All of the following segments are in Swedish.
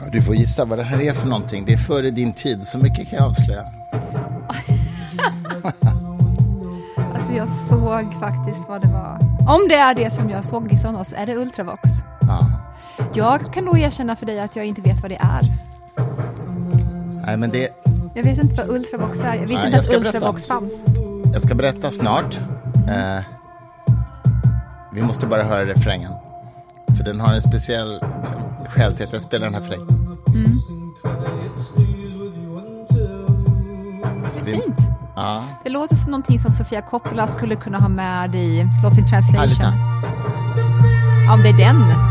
Ja, du får gissa vad det här är för någonting. Det är före din tid, så mycket kan jag avslöja. Alltså jag såg faktiskt vad det var. Om det är det som jag såg i Sonos, är det Ultravox? Ja. Jag kan då erkänna för dig att jag inte vet vad det är. Nej, men det, Jag vet inte vad Ultravox är. Jag visste Nej, inte jag att ska berätta. Ultravox fanns. jag ska berätta snart. Eh, vi måste bara höra refrängen. För den har en speciell skäl till att jag spelar den här för dig. Det är vi- fint. Ja, Det låter som någonting som Sofia Coppola skulle kunna ha med i Lost in translation. ja. Om det är den.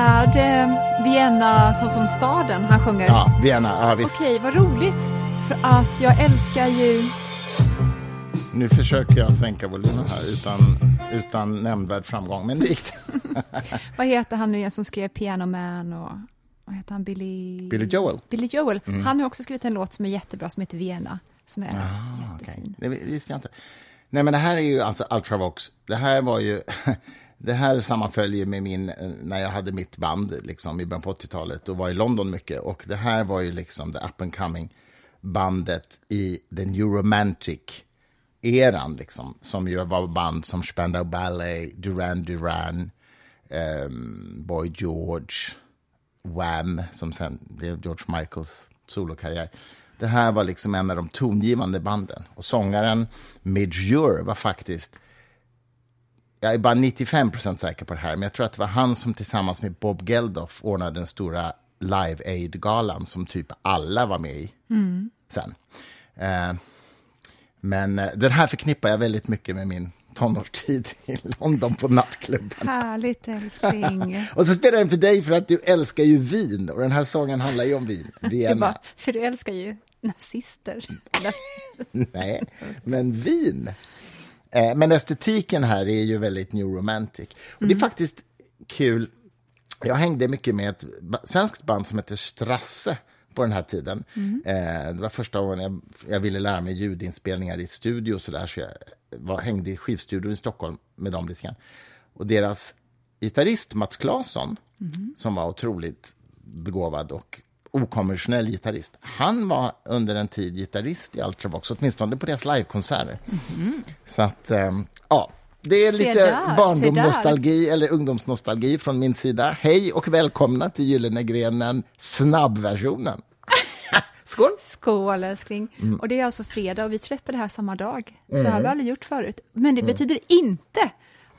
Är det Vienna som, som staden han sjunger? ja Vienna, ja visst. Okej, vad roligt. För att jag älskar ju... Nu försöker jag sänka volymen här utan, utan nämnvärd framgång, men det gick. Vad heter han nu igen som skrev Piano Man och... Vad heter han? Billy... Billy Joel. Billy Joel. Mm. Han har också skrivit en låt som är jättebra som heter Vienna. Som är Ah, jättefin. Det visste jag inte. Nej, men det här är ju alltså Ultravox. Det här var ju... Det här sammanföljer med min, eh, när jag hade mitt band liksom, i början på 80-talet och var i London mycket. Och det här var ju liksom the up and coming bandet i den New Romantic-eran, liksom, som ju var band som Spandau Ballet, Duran Duran, um, Boy George, Wham, som sen blev George Michaels solokarriär. Det här var liksom en av de tongivande banden. Och sångaren Midge var faktiskt, jag är bara 95% säker på det här, men jag tror att det var han som tillsammans med Bob Geldof ordnade den stora Live Aid-galan som typ alla var med i sen. Eh, men eh, den här förknippar jag väldigt mycket med min tonårstid i London på nattklubben. Härligt älskling. Och så spelar jag den för dig för att du älskar ju vin. Och den här sången handlar ju om vin. Vienna. bara, för du älskar ju nazister. Nej, men vin. Eh, men estetiken här är ju väldigt new romantic. Och det är faktiskt kul. Jag hängde mycket med ett svenskt band som heter Strasse på den här tiden. Eh, det var första gången jag, jag ville lära mig ljudinspelningar i studio och så där. Så jag var, hängde i skivstudion i Stockholm med dem lite grann. Och deras gitarrist Mats Claesson, som var otroligt begåvad och okonventionell gitarrist. Han var under en tid gitarrist i Ultravox, åtminstone på deras livekonserter. Så att, ehm, ja, det är Se lite där, barndomsnostalgi eller ungdomsnostalgi från min sida. Hej och välkomna till Gyllene grenen, snabbversionen. Skål! Skål älskling. Mm. Och det är alltså fredag och vi släpper det här samma dag. Så här har vi aldrig gjort förut. Men det betyder inte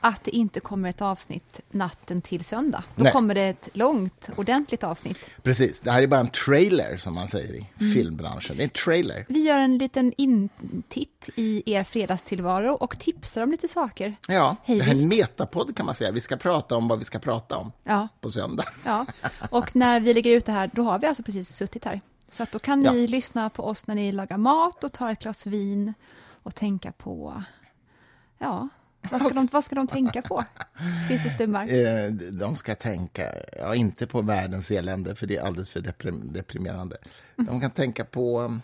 att det inte kommer ett avsnitt natten till söndag. Då Nej. kommer det ett långt, ordentligt avsnitt. Precis, det här är bara en trailer som man säger i Mm. filmbranschen. Det är en trailer. Vi gör en liten intitt i er fredagstillvaro och tipsar om lite saker. Ja, Hej, det här är en metapodd kan man säga. Vi ska prata om vad vi ska prata om Ja, på söndag. ja. Och när vi lägger ut det här, då har vi alltså precis suttit här. Så att då kan Ja. ni lyssna på oss när ni lagar mat och tar ett glas vin och tänka på, ja, vad ska de, vad ska de tänka på? Stummar? Eh, De ska tänka, ja, inte på världens elände, för det är alldeles för deprim- deprimerande. De kan tänka på um,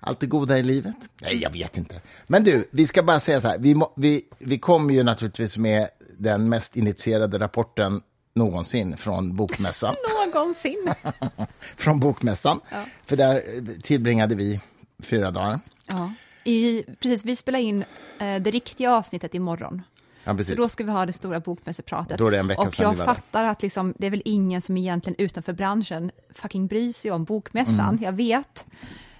allt det goda i livet. Nej, jag vet inte. Men du, vi ska bara säga så här. Vi, må, vi, vi kommer ju naturligtvis med den mest initierade rapporten någonsin från Bokmässan. Någonsin. från Bokmässan. För där eh, tillbringade vi fyra dagar. Ja. I, precis, vi spelar in eh, det riktiga avsnittet imorgon. Ja, Så då ska vi ha det stora bokmässepratet. Då är det en vecka och jag fattar att liksom, det är väl ingen som egentligen utanför branschen fucking bryr sig om bokmässan, jag vet.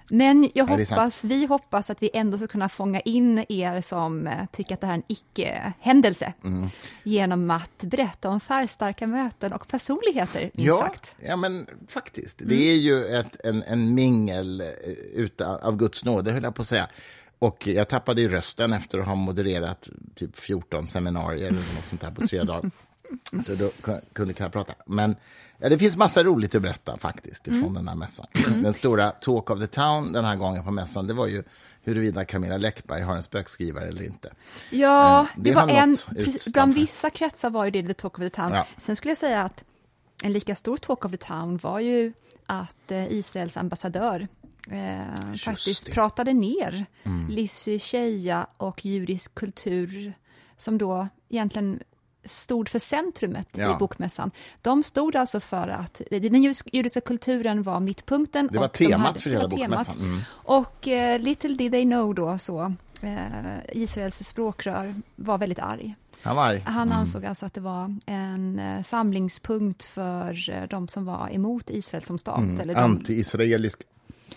Men jag Mm. hoppas, vi hoppas att vi ändå ska kunna fånga in er som eh, tycker att det här är en icke-händelse Mm. genom att berätta om färgstarka möten och personligheter, minst Ja, sagt. ja, men faktiskt. Det är ju ett, en, en mingel eh, utan, av Guds nåde, höll jag på att säga. Och jag tappade ju rösten efter att ha modererat typ 14 seminarier eller något sånt där på tre dagar. Så då ku- kunde jag prata. Men ja, det finns massa roligt att berätta faktiskt ifrån den här mässan. Den stora Talk of the Town den här gången på mässan, det var ju huruvida Camilla Läckberg har en spökskrivare eller inte. Ja, Eh, det, det var en, bland vissa kretsar var ju det the talk of the town. Ja. Sen skulle jag säga att en lika stor talk of the town var ju att eh, Israels ambassadör eh, faktiskt det. pratade ner Mm. Lizzie Sheja och judisk kultur som då egentligen stod för centrumet Ja. i bokmässan. De stod alltså för att den judiska kulturen var mittpunkten. Det var och de temat hade- för hela bokmässan. Mm. Och eh, little did they know då så, eh, Israels språkrör var väldigt arg. Han var arg. Han ansåg alltså att det var en eh, samlingspunkt för eh, de som var emot Israel som stat. Eller de, Anti-israelisk,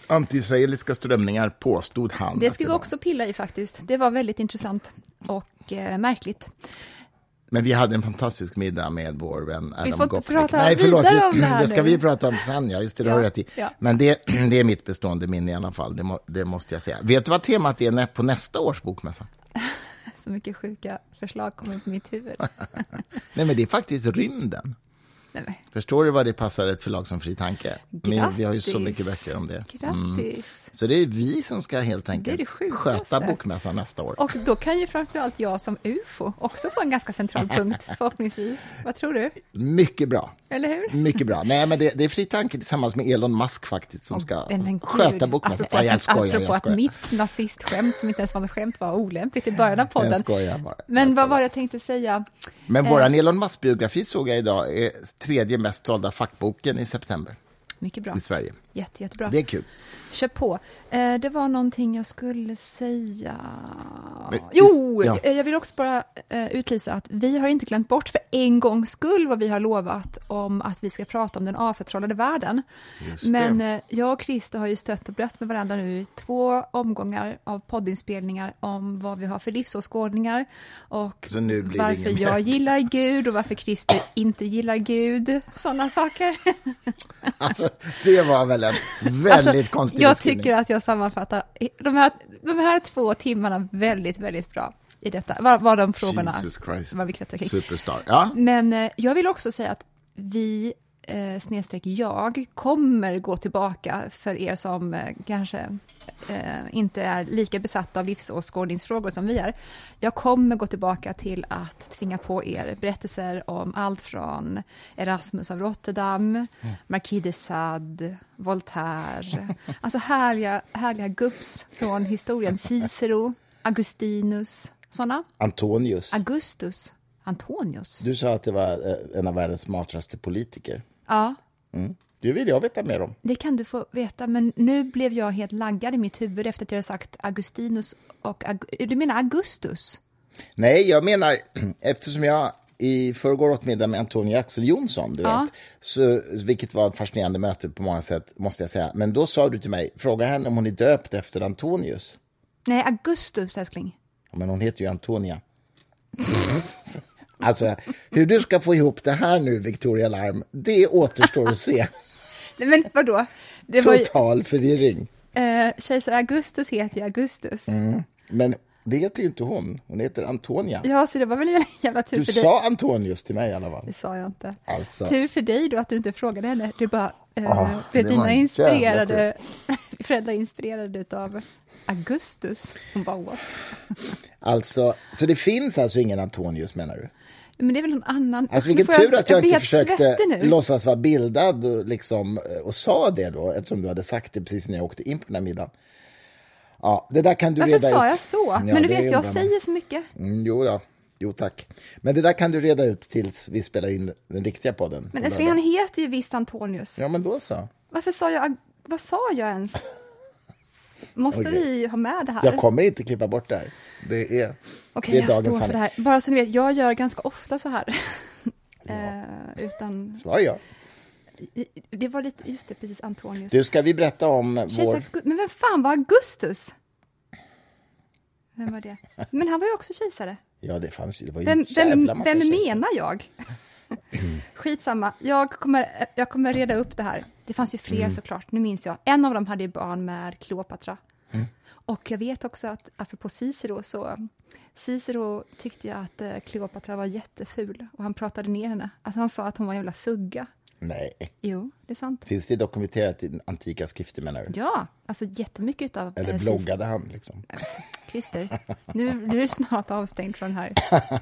anti-israeliska strömningar påstod han. det ska vi också pilla i faktiskt. Det var väldigt intressant och eh, märkligt. Men vi hade en fantastisk middag med vår vän Adam får inte Gopnik. prata Nej, förlåt, vidare just- om det här ska nu. vi prata om sen, ja, just det, det har Ja, du rätt i. ja. Men det, det är mitt bestående minne i alla fall, det, må, det måste jag säga. Vet du vad temat är på nästa års bokmässa? Så mycket sjuka förslag kom upp i mitt huvud. Nej, men det är faktiskt rymden. Nej, Förstår du vad det passar ett förlag som Fri Tanke? Men vi har ju så mycket böcker om det. Grattis! Så det är vi som ska helt Det enkelt det sjukaste. sköta bokmässan nästa år. Och då kan ju framförallt jag som UFO också få en ganska central punkt, förhoppningsvis. Vad tror du? Mycket bra. Eller hur? Mycket bra. Nej, men det, det är Fri Tanke tillsammans med Elon Musk faktiskt som ska Men, men sköta bokmässan. Ja, jag skojar, Apropå jag att mitt nazistskämt, som inte ens var något skämt, var olämpligt i början av Jag podden. skojar bara. Men Jag vad var det jag tänkte säga? Men Eh. våran Elon Musk-biografi såg jag idag är tredje mest sålda fackboken i september Mycket bra. i Sverige. Jätte, jättebra. Det är kul. Kör på. Eh, det var någonting jag skulle säga. Men- Jo, ja. eh, jag vill också bara eh, utlysa att vi har inte glömt bort för en gångs skull vad vi har lovat om att vi ska prata om den avförtrollade världen. Men eh, jag och Christer har ju stött och blött med varandra nu i två omgångar av poddinspelningar om vad vi har för livsåskådningar och varför jag gillar Gud och varför Christer inte gillar Gud. Sådana saker. Alltså, det var väl en väldigt konstig Alltså, jag beskrivning. tycker att jag sammanfattar de här, de här två timmarna väldigt, väldigt bra i detta. Vad var de frågorna Jesus Christ. vad vi kring. Superstar. Ja, Men eh, jag vill också säga att vi, eh, snedstreck jag, kommer gå tillbaka för er som eh, kanske eh, inte är lika besatta av livsåskådningsfrågor som vi är. Jag kommer gå tillbaka till att tvinga på er berättelser om allt från Erasmus av Rotterdam, Marquis de Sade, Voltaire, alltså härliga, härliga gubbs från historien, Cicero, Augustinus, sådana. Antonius. Augustus, Antonius. Du sa att det var eh, en av världens smartaste politiker. Ja, Mm. Det vill jag veta mer om. Det kan du få veta, men nu blev jag helt laggad i mitt huvud efter att jag sagt Augustinus och... Aug- du menar Augustus? Nej, jag menar, eftersom jag i förrgår åt middag med Antonia Axel Jonsson, du Ja. vet, så, vilket var ett fascinerande möte på många sätt, måste jag säga. Men då sa du till mig, fråga henne om hon är döpt efter Antonius. Nej, Augustus, älskling. Ja, Men hon heter ju Antonia. alltså, hur du ska få ihop det här nu, Victoria Larm, det återstår att se. Nej, men vadå? Det var ju, Total förvirring. eh, kejsar Augustus heter ju Augustus. Mm. Men det heter ju inte hon, hon heter Antonia. Ja, så det var väl en jävla tur Du för dig. sa Antonius till mig i alla fall. Det sa jag inte. Alltså. Tur för dig då att du inte frågade henne. Du bara eh, Ah, blev dina inspirerade, föräldrar inspirerade av Augustus. Hon bara, what? Alltså, så det finns alltså ingen Antonius menar du? Men det är väl någon annan... Alltså vilken tur att jag blir inte försökte låtsas vara bildad och, liksom, eh, och sa det då, eftersom du hade sagt det precis när jag åkte in på den här middagen. Ja, det där kan du Varför reda sa ut. jag så? Ja, men du vet, jag säger så mycket. Mm, jo, ja. jo, tack. Men det där kan du reda ut tills vi spelar in den riktiga podden. Men älskling, han lördag. heter ju visst Antonius. Ja, men då så. Varför sa jag... Vad sa jag ens? Måste Okej. vi ha med det här? Jag kommer inte klippa bort det här. Det är, Okej, det är jag dagens står för det här. Bara så ni vet, jag gör ganska ofta så här. eh, utan... Svar ja. Det var lite... Just det, precis. Antonius. Du, ska vi berätta om Kejsar, vår... Men vem fan var Augustus? Vem var det? Men han var ju också kejsare. Ja, det fanns. Det var ju Vem, vem, vem menar jag? Skitsamma, jag kommer, jag kommer reda upp det här. Det fanns ju fler Mm. såklart, nu minns jag. En av dem hade ju barn med Kleopatra. Mm. Och jag vet också att, apropå Cicero, så Cicero tyckte ju att eh, Kleopatra var jätteful och han pratade ner henne. Att han sa att hon var en jävla sugga. Nej. Jo, det är sant. Finns det dokumenterat i antika skrifter menar du? Ja, alltså jättemycket av... Eller eh, bloggade han liksom? Christer, nu nu är du snart avstängd från den här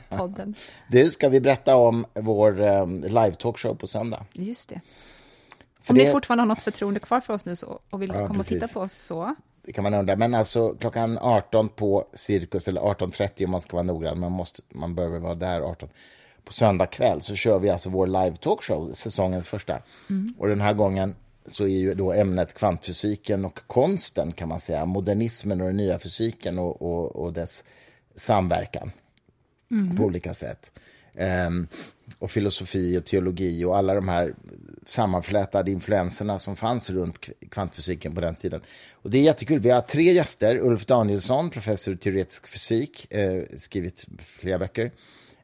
podden. Du, ska vi berätta om vår um, live-talkshow på söndag? Just det. För Om det- ni fortfarande har något förtroende kvar för oss nu så, och vill Ja, komma och titta precis. på oss så. Det kan man undra. Men alltså klockan 18 på Cirkus, eller 18.30 om man ska vara noggrann, man, måste, man bör väl vara där 18. På söndag kväll så kör vi alltså vår live talkshow, säsongens första. Och den här gången så är ju då ämnet kvantfysiken och konsten kan man säga, modernismen och den nya fysiken och, och, och dess samverkan på olika sätt. Ehm, och filosofi och teologi och alla de här sammanflätade influenserna som fanns runt kvantfysiken på den tiden. Och det är jättekul. Vi har tre gäster. Ulf Danielsson, professor i teoretisk fysik, eh, skrivit flera böcker.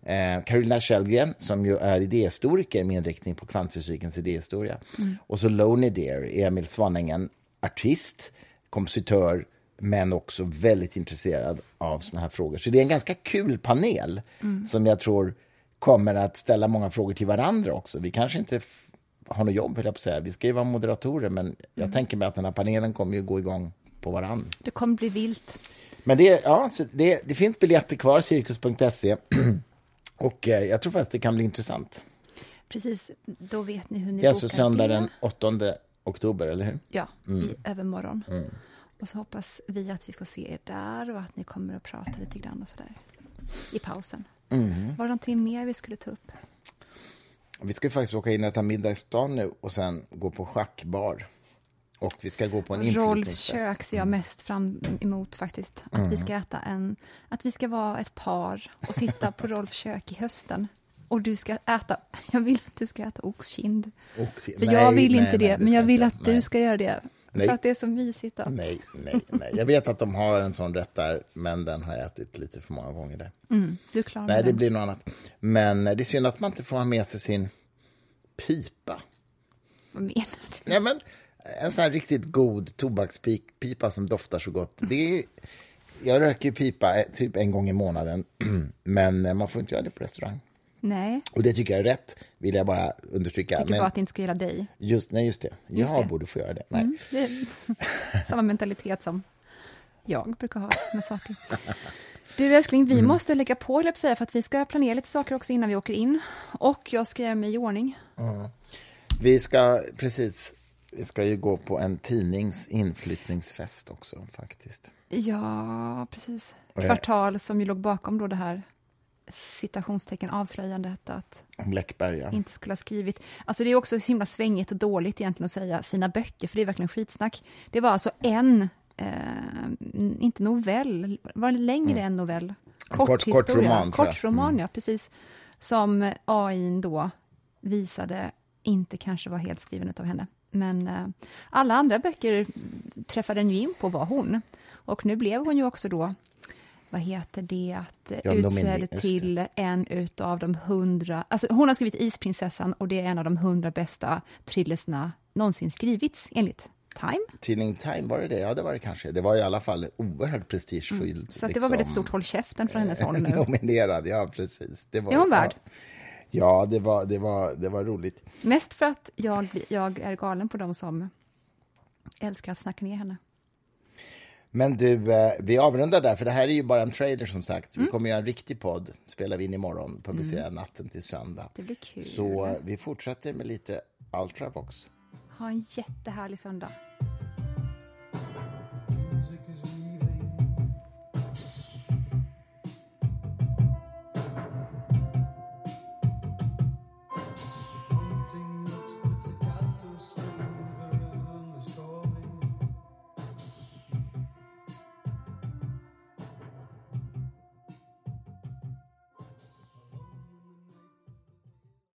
Eh, Carolina Källgren, som ju är idéhistoriker med inriktning på kvantfysikens idéhistoria. Och så Loney Deer, Emil Svanängen, artist, kompositör, men också väldigt intresserad av såna här frågor. Så det är en ganska kul panel som jag tror kommer att ställa många frågor till varandra också. Vi kanske inte har något jobb, jag på säga. Vi ska ju vara moderatorer, men jag tänker mig att den här panelen kommer ju gå igång på varandra. Det kommer bli vilt. Men det, ja, så det, det finns biljetter kvar, cirkus.se. Och eh, jag tror faktiskt det kan bli intressant. Precis, då vet ni hur ni Det är alltså bokar söndag den 8 oktober, eller hur? Ja, Mm. i övermorgon. Och så hoppas vi att vi får se er där och att ni kommer att prata lite grann och sådär. I pausen. Mm. Var det någonting mer vi skulle ta upp? Vi ska ju faktiskt åka in och äta middag i stan nu och sen gå på schackbar. Och vi ska gå på en Rolfs kök ser jag mest fram emot faktiskt. Att Mm. vi ska äta en, att vi ska vara ett par och sitta på Rolfs kök i hösten. Och du ska äta, jag vill att du ska äta oxkind. Se- För nej, jag vill nej, inte nej, det, men jag vill inte att du ska göra det. Nej. För att det är så mysigt. Då. Nej, nej, nej. Jag vet att de har en sån rätt där, men den har jag ätit lite för många gånger där. Mm, du klarar Nej, det den. blir något annat. Men det är synd att man inte får ha med sig sin pipa. Vad menar du? Nej, men en sån här riktigt god tobakspipa som doftar så gott. Det är, jag röker ju pipa eh, typ en gång i månaden, men eh, man får inte göra det på restaurang. Nej, Och det tycker jag är rätt, vill jag bara understryka. tycker Men bara att det inte ska gälla dig. just, nej, just det. Just Jag det. borde få göra det. Nej. Mm, det samma mentalitet som jag brukar ha med saker. Du älskling, Mm. vi måste lägga på, jag säga, för att vi ska planera lite saker också innan vi åker in. Och jag ska göra mig i ordning. Vi ska, precis, vi ska ju gå på en tidnings inflyttningsfest också faktiskt. Ja, precis. Kvartal som ju låg bakom då det här citationstecken avslöjandet att Om Läckberg, ja. inte skulle ha skrivit. Alltså det är också så himla svängigt och dåligt egentligen att säga sina böcker, för det är verkligen skitsnack. Det var alltså en, eh, inte novell, var det längre än novell? Mm. kort- kort historia. roman. Kort roman, ja, precis. Som AI då visade inte kanske var helt skriven av henne. Men eh, alla andra böcker träffade den ju in på var hon. Och nu blev hon ju också då, vad heter det, att Ja, utsedd det. till en utav de hundra, alltså hon har skrivit Isprinsessan och det är en av de hundra bästa thrillersna någonsin skrivits enligt Time. Tidning Time, var det det? Ja, det var det kanske. Det var i alla fall oerhört prestigefyllt. Mm. Så att det var väl ett stort håll käften från hennes håll nu. Nominerad, ja precis. Det var, Är hon värd? Ja, ja det, var, det, var, det var roligt. Mest för att jag, jag är galen på de som älskar att snacka ner henne. Men du, eh, vi avrundar där, för det här är ju bara en trailer som sagt. Mm. Vi kommer göra en riktig podd, spelar vi in imorgon, publicerar natten till söndag. Det blir kul. Så eh, vi fortsätter med lite Ultravox. Ha en jättehärlig söndag.